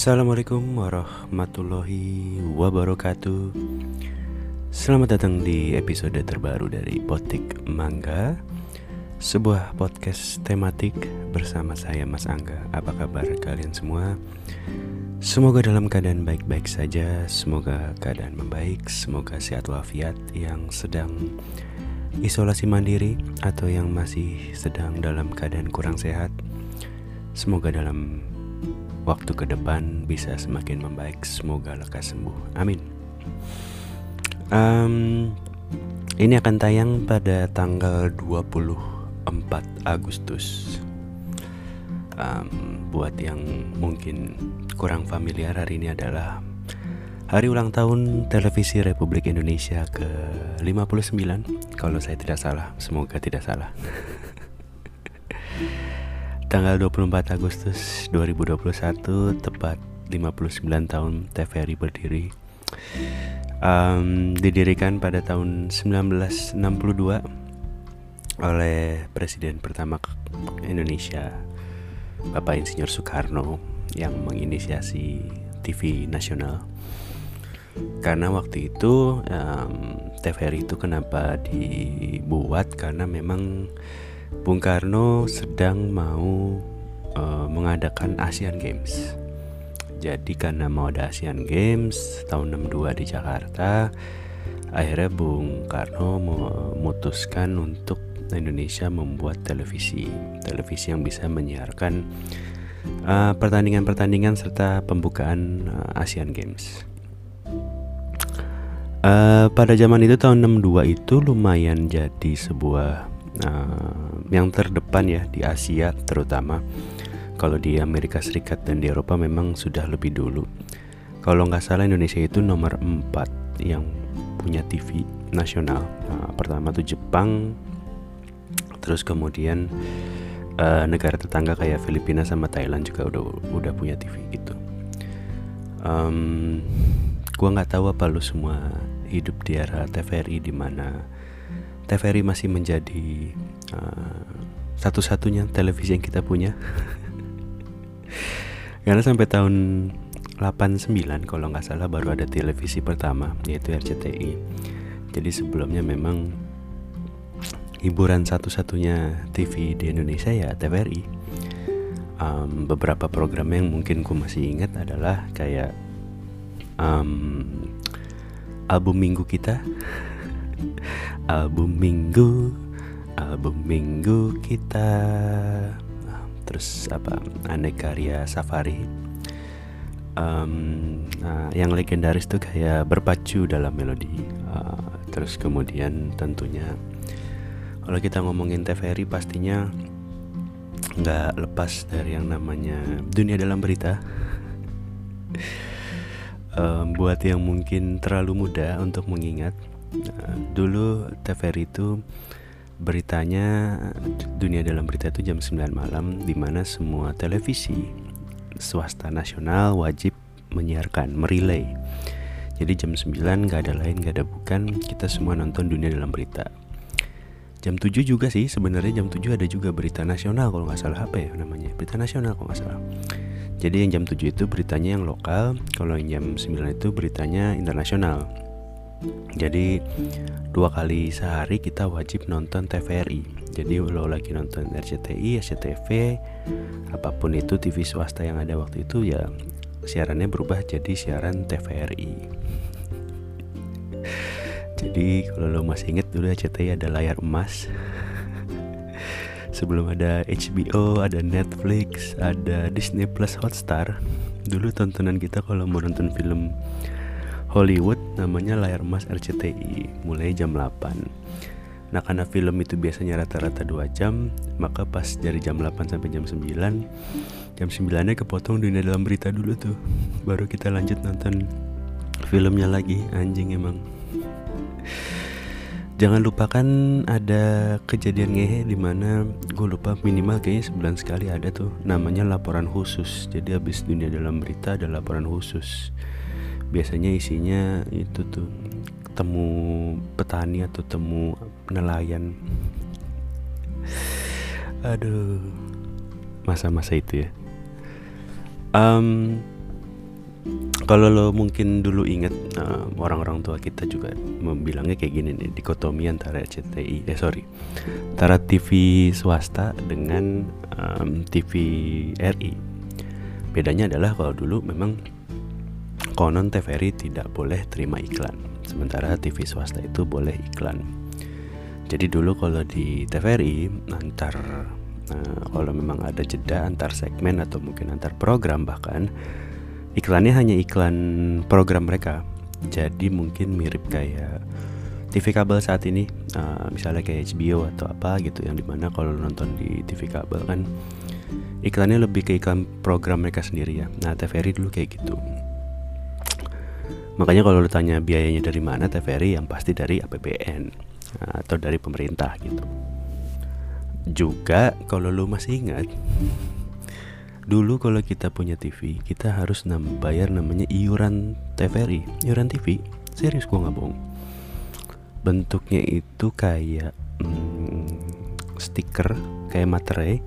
Assalamualaikum warahmatullahi wabarakatuh. Selamat datang di episode terbaru dari Potik Mangga Sebuah podcast tematik bersama saya Mas Angga. Apa kabar kalian semua? Semoga dalam keadaan baik-baik saja Semoga keadaan membaik Semoga sehat walafiat yang sedang isolasi mandiri Atau yang masih sedang dalam keadaan kurang sehat. Semoga dalam waktu ke depan bisa semakin membaik. Semoga lekas sembuh. Amin. Um, ini akan tayang pada tanggal 24 Agustus. Um, buat yang mungkin kurang familiar hari ini adalah hari ulang tahun televisi Republik Indonesia ke 59 kalau saya tidak salah. Semoga tidak salah. Tanggal 24 Agustus 2021 tepat 59 tahun TVRI berdiri. Um, Didirikan pada tahun 1962 oleh Presiden pertama Indonesia Bapak Insinyur Soekarno yang menginisiasi TV nasional. Karena waktu itu um, TVRI itu kenapa dibuat? Karena memang Bung Karno sedang mau uh, mengadakan Asian Games. Jadi karena mau ada Asian Games tahun 62 di Jakarta, akhirnya Bung Karno memutuskan untuk Indonesia membuat televisi, televisi yang bisa menyiarkan pertandingan pertandingan-pertandingan serta pembukaan uh, Asian Games. Uh, pada zaman itu tahun 62 itu lumayan jadi sebuah uh, yang terdepan ya di Asia terutama. Kalau di Amerika Serikat dan di Eropa memang sudah lebih dulu. Kalau nggak salah Indonesia itu nomor 4 yang punya TV nasional. Nah, pertama tuh Jepang, terus kemudian uh, negara tetangga kayak Filipina sama Thailand juga udah udah punya TV gitu. Um, gua nggak tahu apa lu semua hidup di era TVRI di mana TVRI masih menjadi uh, satu-satunya televisi yang kita punya. Karena sampai tahun 89 kalau nggak salah baru ada televisi pertama yaitu RCTI jadi sebelumnya memang hiburan satu-satunya TV di Indonesia ya TVRI um, beberapa program yang mungkin ku masih ingat adalah kayak um, album minggu kita album minggu. Album minggu kita. Terus apa? Aneka karya safari. Um, nah, yang legendaris tuh kayak berpacu dalam melodi. Uh, terus kemudian tentunya kalau kita ngomongin TVRI pastinya nggak lepas dari yang namanya dunia dalam berita. Um, buat yang mungkin terlalu muda untuk mengingat Nah, dulu TVRI itu beritanya dunia dalam berita itu jam 9 malam di mana semua televisi swasta nasional wajib menyiarkan merilai. Jadi jam 9 gak ada lain gak ada bukan kita semua nonton dunia dalam berita. Jam 7 juga sih sebenarnya jam 7 ada juga berita nasional kalau nggak salah. Apa ya namanya? Berita nasional kalau nggak salah. Jadi yang jam 7 itu beritanya yang lokal kalau yang jam 9 itu beritanya internasional jadi dua kali sehari kita wajib nonton TVRI jadi lo lagi nonton RCTI, SCTV apa pun itu TV swasta yang ada waktu itu ya siarannya berubah jadi siaran TVRI jadi kalau lo masih inget dulu RCTI ada layar emas. Sebelum ada HBO, ada Netflix, ada Disney Plus Hotstar. Dulu tontonan kita kalau mau nonton film Hollywood namanya layar emas RCTI mulai jam 8 Nah karena film itu biasanya rata-rata 2 jam Maka pas dari jam 8 sampai jam 9 Jam 9 nya kepotong dunia dalam berita dulu tuh. Baru kita lanjut nonton filmnya lagi Anjing emang. Jangan lupakan ada kejadian ngehe di mana gue lupa minimal kayaknya sebulan sekali ada tuh namanya laporan khusus. Jadi habis dunia dalam berita ada laporan khusus biasanya isinya itu tuh temu petani atau temu nelayan. Aduh masa-masa itu ya. Um, kalau lo mungkin dulu inget uh, orang-orang tua kita juga membilangnya kayak gini nih dikotomi antara RCTI eh sorry antara TV swasta dengan um, TV RI bedanya adalah kalau dulu memang konon TVRI tidak boleh terima iklan. Sementara TV swasta itu boleh iklan. Jadi dulu kalau di TVRI antar uh, kalau memang ada jeda antar segmen atau mungkin antar program bahkan iklannya hanya iklan program mereka. Jadi mungkin mirip kayak TV kabel saat ini uh, misalnya kayak HBO atau apa gitu yang di mana kalau nonton di TV kabel kan iklannya lebih ke iklan program mereka sendiri ya. Nah TVRI dulu kayak gitu makanya kalau lu tanya biayanya dari mana TVRI yang pasti dari APBN uh, atau dari pemerintah gitu juga kalau lu masih ingat Dulu kalau kita punya TV, kita harus bayar namanya iuran TVRI, iuran TV. Serius gue nggak bohong. Bentuknya itu kayak hmm, stiker, kayak materai.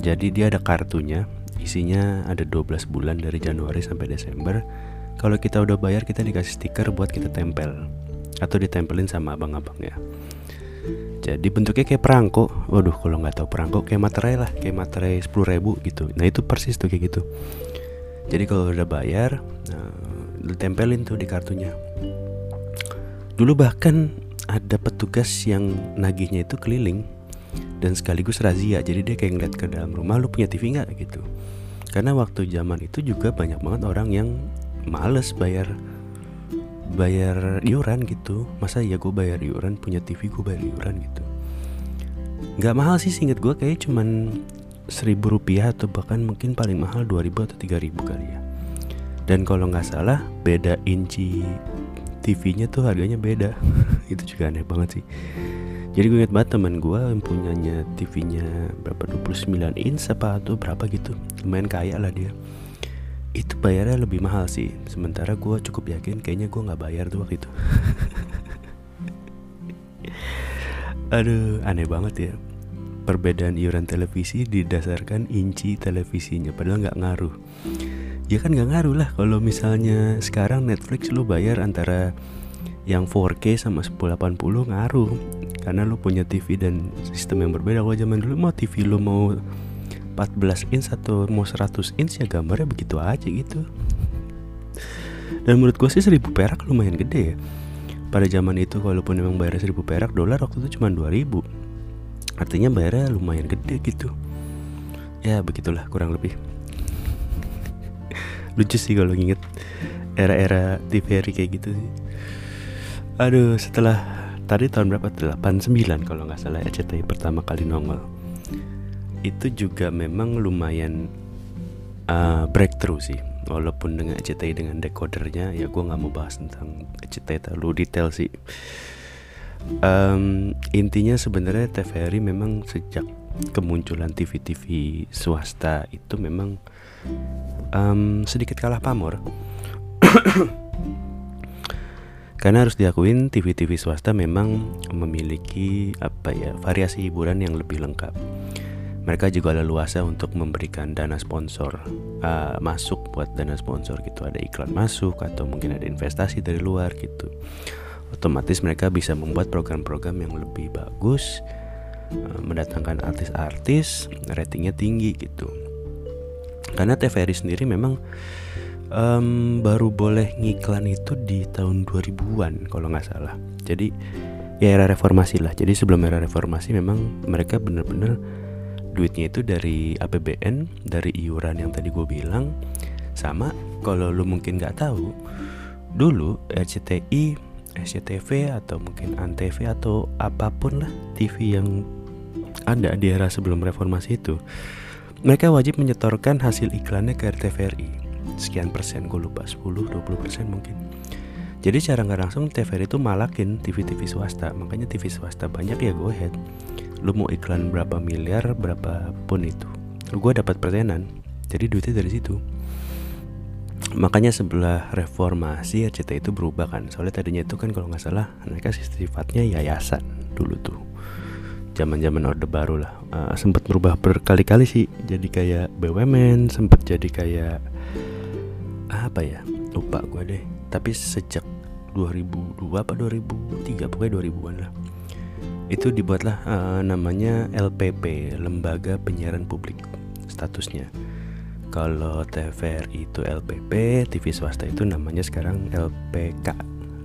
Jadi dia ada kartunya, isinya ada 12 bulan dari Januari sampai Desember. Kalau kita udah bayar, kita dikasih stiker buat kita tempel. Atau ditempelin sama abang-abangnya jadi bentuknya kayak perangko. Waduh kalau nggak tahu perangko kayak materai lah. Kayak materai sepuluh ribu gitu. Nah itu persis tuh kayak gitu. Jadi kalau udah bayar uh, ditempelin tuh di kartunya. Dulu bahkan ada petugas yang nagihnya itu keliling dan sekaligus razia. Jadi dia kayak ngeliat ke dalam rumah lu punya TV nggak? Gitu. Karena waktu zaman itu juga banyak banget orang yang males bayar bayar iuran gitu. Masa ya gue bayar iuran punya TV gue bayar iuran gitu. Nggak mahal sih singkat gue kayak cuman seribu rupiah atau bahkan mungkin paling mahal dua ribu atau tiga ribu kali ya. Dan kalau nggak salah beda inci TV-nya tuh harganya beda. Itu juga aneh banget sih. Jadi gue inget banget teman gue yang punyanya TV-nya berapa 29 inch apa tuh berapa gitu. Lumayan kaya lah dia itu bayarnya lebih mahal sih. Sementara gue cukup yakin kayaknya gue nggak bayar tuh waktu itu. Aduh aneh banget ya. Perbedaan iuran televisi didasarkan inci televisinya padahal nggak ngaruh. Ya kan nggak ngaruh lah kalau misalnya sekarang Netflix lu bayar antara yang 4K sama 1080 ngaruh. Karena lu punya TV dan sistem yang berbeda. Kalau zaman dulu mau TV lu mau 14 inch atau mau 100 inch ya gambarnya begitu aja gitu. Dan menurut gue sih 1000 perak lumayan gede ya. Pada zaman itu walaupun memang bayar 1000 perak dolar waktu itu cuma 2000 artinya bayarnya lumayan gede gitu. Ya begitulah kurang lebih. Lucu sih kalau nginget era-era TVRI kayak gitu sih. Aduh setelah tadi tahun berapa 89 kalau nggak salah RCTI pertama kali nongol itu juga memang lumayan uh, breakthrough sih. Walaupun dengan CTI dengan decodernya ya gue nggak mau bahas tentang CTI terlalu detail sih. Um, intinya sebenarnya TVRI memang sejak kemunculan TV-TV swasta itu memang um, sedikit kalah pamor. Karena harus diakuin TV-TV swasta memang memiliki apa ya variasi hiburan yang lebih lengkap mereka juga leluasa untuk memberikan dana sponsor uh, masuk buat dana sponsor gitu. Ada iklan masuk atau mungkin ada investasi dari luar gitu. Otomatis mereka bisa membuat program-program yang lebih bagus uh, mendatangkan artis-artis ratingnya tinggi gitu. Karena TVRI sendiri memang um, baru boleh ngiklan itu di tahun 2000-an kalau nggak salah. Jadi ya era reformasi lah. Jadi sebelum era reformasi memang mereka benar-benar duitnya itu dari APBN dari iuran yang tadi gue bilang. Sama kalau lu mungkin nggak tahu dulu RCTI SCTV atau mungkin Antv atau apa pun lah TV yang ada di era sebelum reformasi itu mereka wajib menyetorkan hasil iklannya ke RTVRI sekian persen gue lupa 10-20 persen mungkin. Jadi cara nggak langsung TVRI itu malakin TV-TV swasta. Makanya TV swasta banyak ya go ahead lu mau iklan berapa miliar berapapun itu. Gue dapat persenan jadi duitnya dari situ. Makanya sebelah reformasi RCT itu berubah kan. Soalnya tadinya itu kan kalau nggak salah mereka sifatnya yayasan dulu tuh. Zaman zaman orde baru lah. Uh, sempat berubah berkali-kali sih. Jadi kayak BUMN sempat jadi kayak apa ya? Lupa gue deh. Tapi sejak 2002 apa 2003 pokoknya 2000-an lah itu dibuatlah uh, namanya LPP Lembaga Penyiaran Publik statusnya. Kalau TVRI itu LPP TV swasta itu namanya sekarang LPK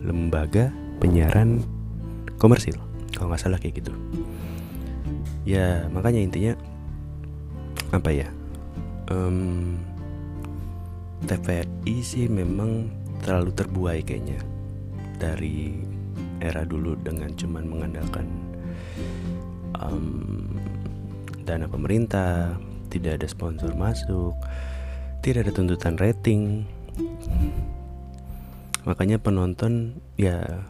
Lembaga Penyiaran Komersil. Kalau nggak salah kayak gitu. Ya makanya intinya apa ya um, TVRI sih memang terlalu terbuai kayaknya dari era dulu dengan cuman mengandalkan um, dana pemerintah, tidak ada sponsor masuk, tidak ada tuntutan rating. Makanya penonton ya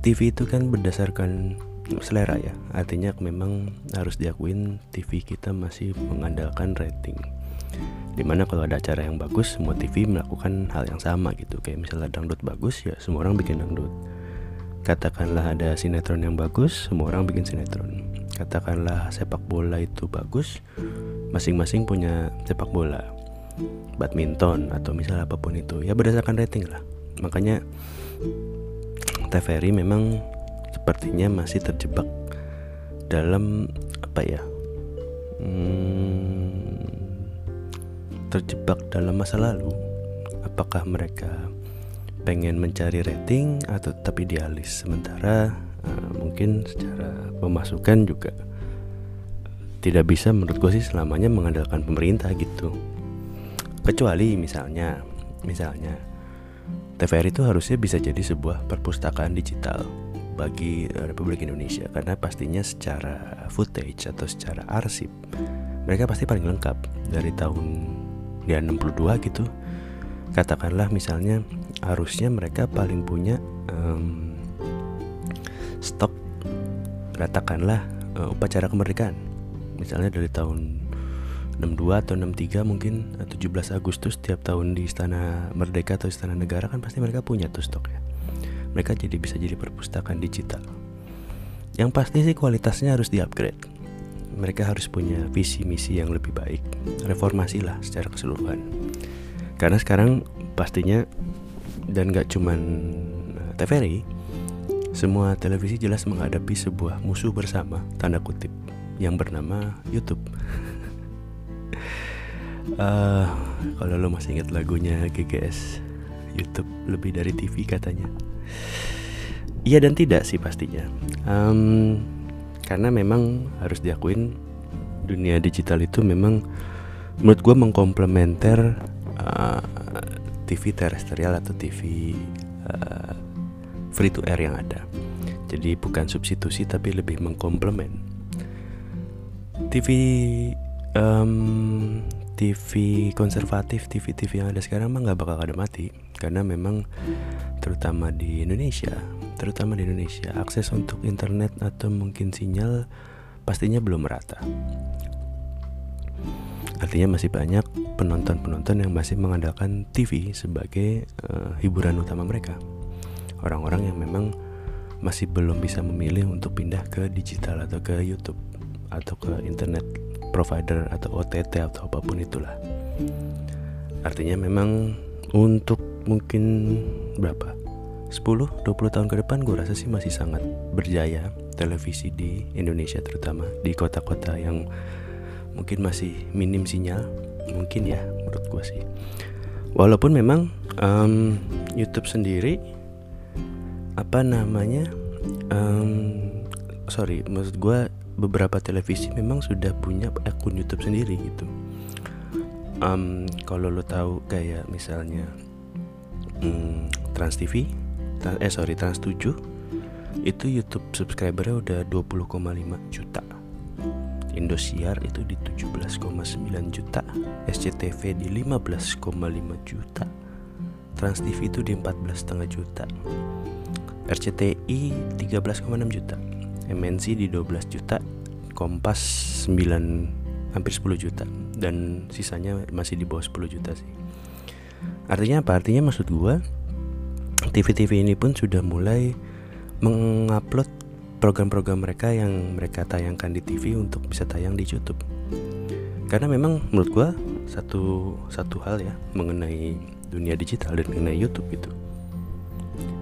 TV itu kan berdasarkan selera ya. Artinya memang harus diakuin TV kita masih mengandalkan rating di mana kalau ada acara yang bagus semua TV melakukan hal yang sama gitu kayak misalnya dangdut bagus ya semua orang bikin dangdut katakanlah ada sinetron yang bagus semua orang bikin sinetron. Katakanlah sepak bola itu bagus masing-masing punya sepak bola. Badminton atau misalnya apa pun itu ya berdasarkan rating lah. Makanya TVRI memang sepertinya masih terjebak dalam apa ya hmm, terjebak dalam masa lalu. Apakah mereka pengen mencari rating atau tetap idealis. Sementara uh, mungkin secara pemasukan juga tidak bisa menurut gue sih selamanya mengandalkan pemerintah gitu. Kecuali misalnya misalnya TVRI itu harusnya bisa jadi sebuah perpustakaan digital bagi Republik Indonesia. Karena pastinya secara footage atau secara arsip mereka pasti paling lengkap. Dari tahun ya 62 gitu katakanlah misalnya harusnya mereka paling punya um, stok katakanlah uh, upacara kemerdekaan. Misalnya dari tahun 62 atau 63 mungkin 17 Agustus tiap tahun di Istana Merdeka atau Istana Negara kan pasti mereka punya tuh stoknya mereka jadi bisa jadi perpustakaan digital. Yang pasti sih kualitasnya harus di-upgrade. Mereka harus punya visi misi yang lebih baik. Reformasi lah secara keseluruhan. Karena sekarang pastinya dan gak cuman eh, TVRI semua televisi jelas menghadapi sebuah musuh bersama tanda kutip yang bernama YouTube. Uh, kalau lo masih ingat lagunya GGS YouTube lebih dari TV katanya. Iya dan tidak sih pastinya. Um, karena memang harus diakuin dunia digital itu memang menurut gue mengkomplementer uh, TV terestrial atau TV uh, free to air yang ada. Jadi bukan substitusi tapi lebih mengkomplement. TV um, TV konservatif TV-TV yang ada sekarang mah nggak bakal ada mati. Karena memang terutama di Indonesia terutama di Indonesia akses untuk internet atau mungkin sinyal pastinya belum merata artinya masih banyak penonton-penonton yang masih mengandalkan TV sebagai uh, hiburan utama mereka. Orang-orang yang memang masih belum bisa memilih untuk pindah ke digital atau ke YouTube atau ke internet provider atau OTT atau apa pun itulah. Artinya memang untuk mungkin berapa? 10-20 tahun ke depan gue rasa sih masih sangat berjaya televisi di Indonesia terutama di kota-kota yang mungkin masih minim sinyal. Mungkin ya menurut gue sih. Walaupun memang um, YouTube sendiri apa namanya um, sorry maksud gue beberapa televisi memang sudah punya akun YouTube sendiri gitu. Um, kalau lo tahu kayak misalnya um, Trans TV eh sorry Trans 7 itu YouTube subscribernya udah 20,5 juta Indosiar itu di 17,9 juta SCTV di 15,5 juta Trans TV itu di 14,5 juta RCTI 13,6 juta MNC di 12 juta Kompas 9 hampir 10 juta dan sisanya masih di bawah 10 juta sih. Artinya apa? Artinya maksud gue TV-TV ini pun sudah mulai mengupload program-program mereka yang mereka tayangkan di TV untuk bisa tayang di YouTube. Karena memang menurut gua satu satu hal ya mengenai dunia digital dan mengenai YouTube itu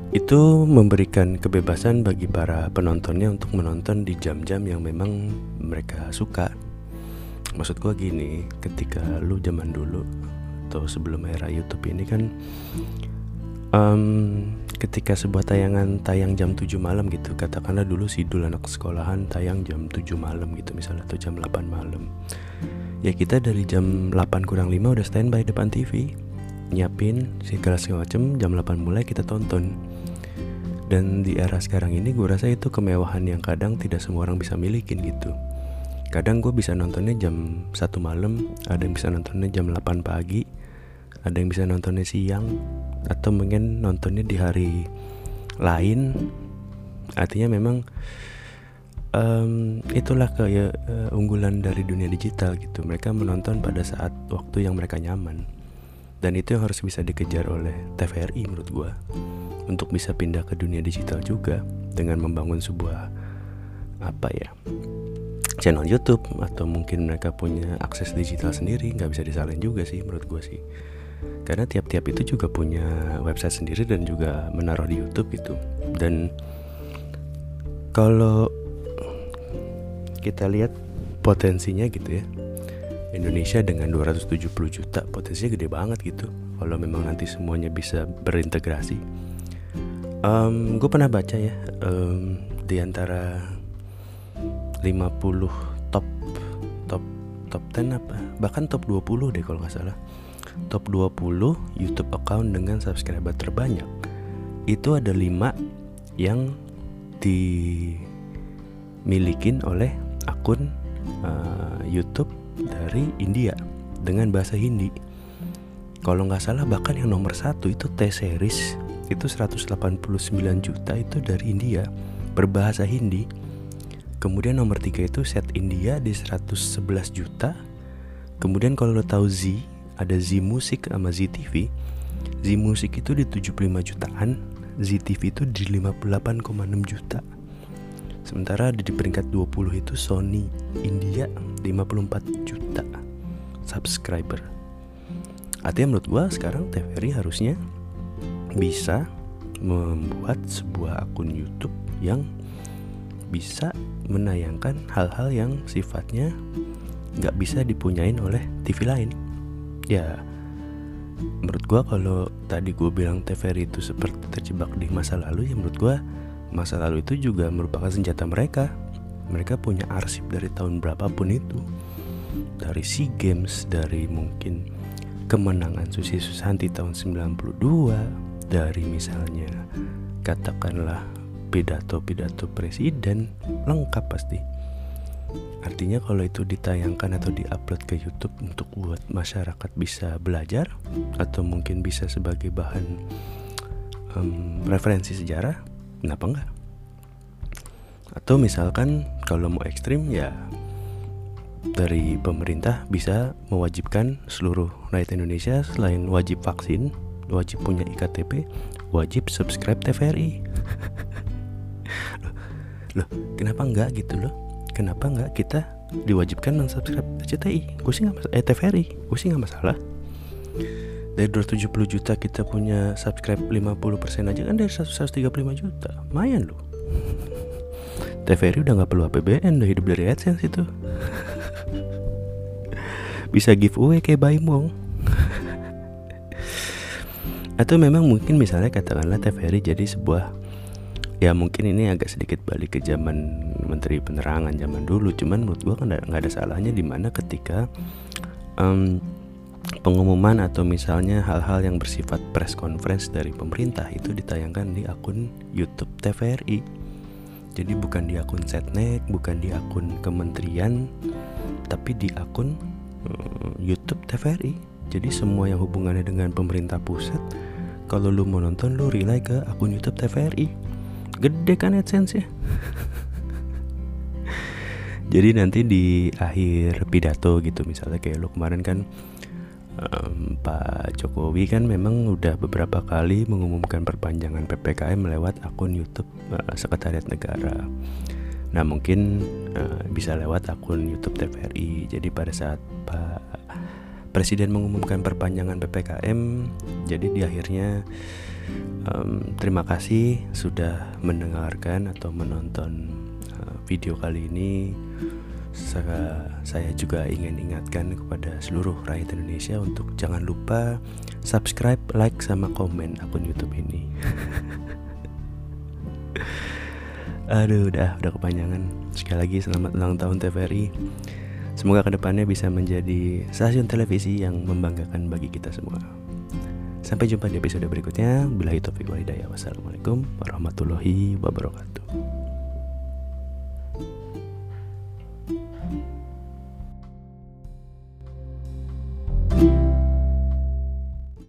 itu memberikan kebebasan bagi para penontonnya untuk menonton di jam-jam yang memang mereka suka maksud gua gini ketika lu zaman dulu atau sebelum era YouTube ini kan um, ketika sebuah tayangan tayang jam 7 malam gitu katakanlah dulu sidul anak sekolahan tayang jam 7 malam gitu misalnya atau jam 8 malam. Ya kita dari jam 8 kurang 5 udah standby depan TV nyiapin segala macem jam 8 mulai kita tonton. Dan di era sekarang ini gue rasa itu kemewahan yang kadang tidak semua orang bisa milikin gitu. Kadang gue bisa nontonnya jam 1 malam ada yang bisa nontonnya jam 8 pagi ada yang bisa nontonnya siang atau mungkin nontonnya di hari lain. Artinya memang um, itulah kayak uh, unggulan dari dunia digital gitu. Mereka menonton pada saat waktu yang mereka nyaman. Dan itu yang harus bisa dikejar oleh TVRI menurut gua. Untuk bisa pindah ke dunia digital juga dengan membangun sebuah apa ya channel YouTube atau mungkin mereka punya akses digital sendiri nggak bisa disalahin juga sih menurut gua sih karena tiap-tiap itu juga punya website sendiri dan juga menaruh di YouTube gitu. Dan kalau kita lihat potensinya gitu ya Indonesia dengan 270 juta potensinya gede banget gitu. Kalau memang nanti semuanya bisa berintegrasi. Um, gue pernah baca ya um, di antara 50 top top top 10 apa bahkan top 20 deh kalau nggak salah top 20 YouTube account dengan subscriber terbanyak itu ada 5 yang dimilikin oleh akun uh, YouTube dari India dengan bahasa Hindi. Kalau nggak salah bahkan yang nomor satu itu T series itu 189 juta itu dari India berbahasa Hindi. Kemudian nomor tiga itu set India di 111 juta. Kemudian kalau lo tahu Z ada Z Music sama Z TV. Z Music itu di 75 jutaan, Z TV itu di 58,6 juta. Sementara di peringkat 20 itu Sony India 54 juta subscriber. Artinya menurut gua sekarang TVRI harusnya bisa membuat sebuah akun YouTube yang bisa menayangkan hal-hal yang sifatnya nggak bisa dipunyain oleh TV lain. Ya, menurut gua kalau tadi gue bilang TVRI itu seperti terjebak di masa lalu, ya menurut gua masa lalu itu juga merupakan senjata mereka. Mereka punya arsip dari tahun berapapun itu. Dari SEA Games, dari mungkin kemenangan Susi Susanti tahun 92, dari misalnya katakanlah pidato-pidato presiden lengkap pasti. Artinya kalau itu ditayangkan atau diupload ke YouTube untuk buat masyarakat bisa belajar atau mungkin bisa sebagai bahan um, referensi sejarah, kenapa enggak atau misalkan kalau mau ekstrim ya dari pemerintah bisa mewajibkan seluruh rakyat Indonesia selain wajib vaksin, wajib punya IKTP, wajib subscribe TVRI. loh, loh, kenapa enggak gitu loh? Kenapa enggak kita diwajibkan mensubscribe RCTI? Gue sih nggak masalah. Eh TVRI, gue sih nggak masalah. Dari 270 juta kita punya subscribe 50% aja kan dari 135 juta. Lumayan loh. TVRI udah nggak perlu APBN udah hidup dari AdSense itu. Bisa giveaway kayak Baimong atau memang mungkin misalnya katakanlah TVRI jadi sebuah ya mungkin ini agak sedikit balik ke zaman Menteri Penerangan zaman dulu cuman menurut gua kan nggak ada salahnya di mana ketika um, pengumuman atau misalnya hal-hal yang bersifat press conference dari pemerintah itu ditayangkan di akun YouTube TVRI. Jadi bukan di akun Setnek, bukan di akun kementerian, tapi di akun uh, YouTube TVRI. Jadi semua yang hubungannya dengan pemerintah pusat, kalau lu mau nonton lu relay ke akun YouTube TVRI. Gede kan AdSense ya? Jadi nanti di akhir pidato gitu misalnya kayak lu kemarin kan um, Pak Jokowi kan memang udah beberapa kali mengumumkan perpanjangan PPKM lewat akun YouTube uh, Sekretariat Negara. Nah mungkin uh, bisa lewat akun YouTube TVRI. Jadi pada saat Pak presiden mengumumkan perpanjangan ppkm jadi di akhirnya um, terima kasih sudah mendengarkan atau menonton uh, video kali ini saya, saya juga ingin ingatkan kepada seluruh rakyat Indonesia untuk jangan lupa subscribe, like, sama komen akun YouTube ini. Aduh, udah, udah kepanjangan. Sekali lagi selamat ulang tahun TVRI. Semoga ke depannya bisa menjadi stasiun televisi yang membanggakan bagi kita semua. Sampai jumpa di episode berikutnya. Bila itu Wassalamualaikum warahmatullahi wabarakatuh.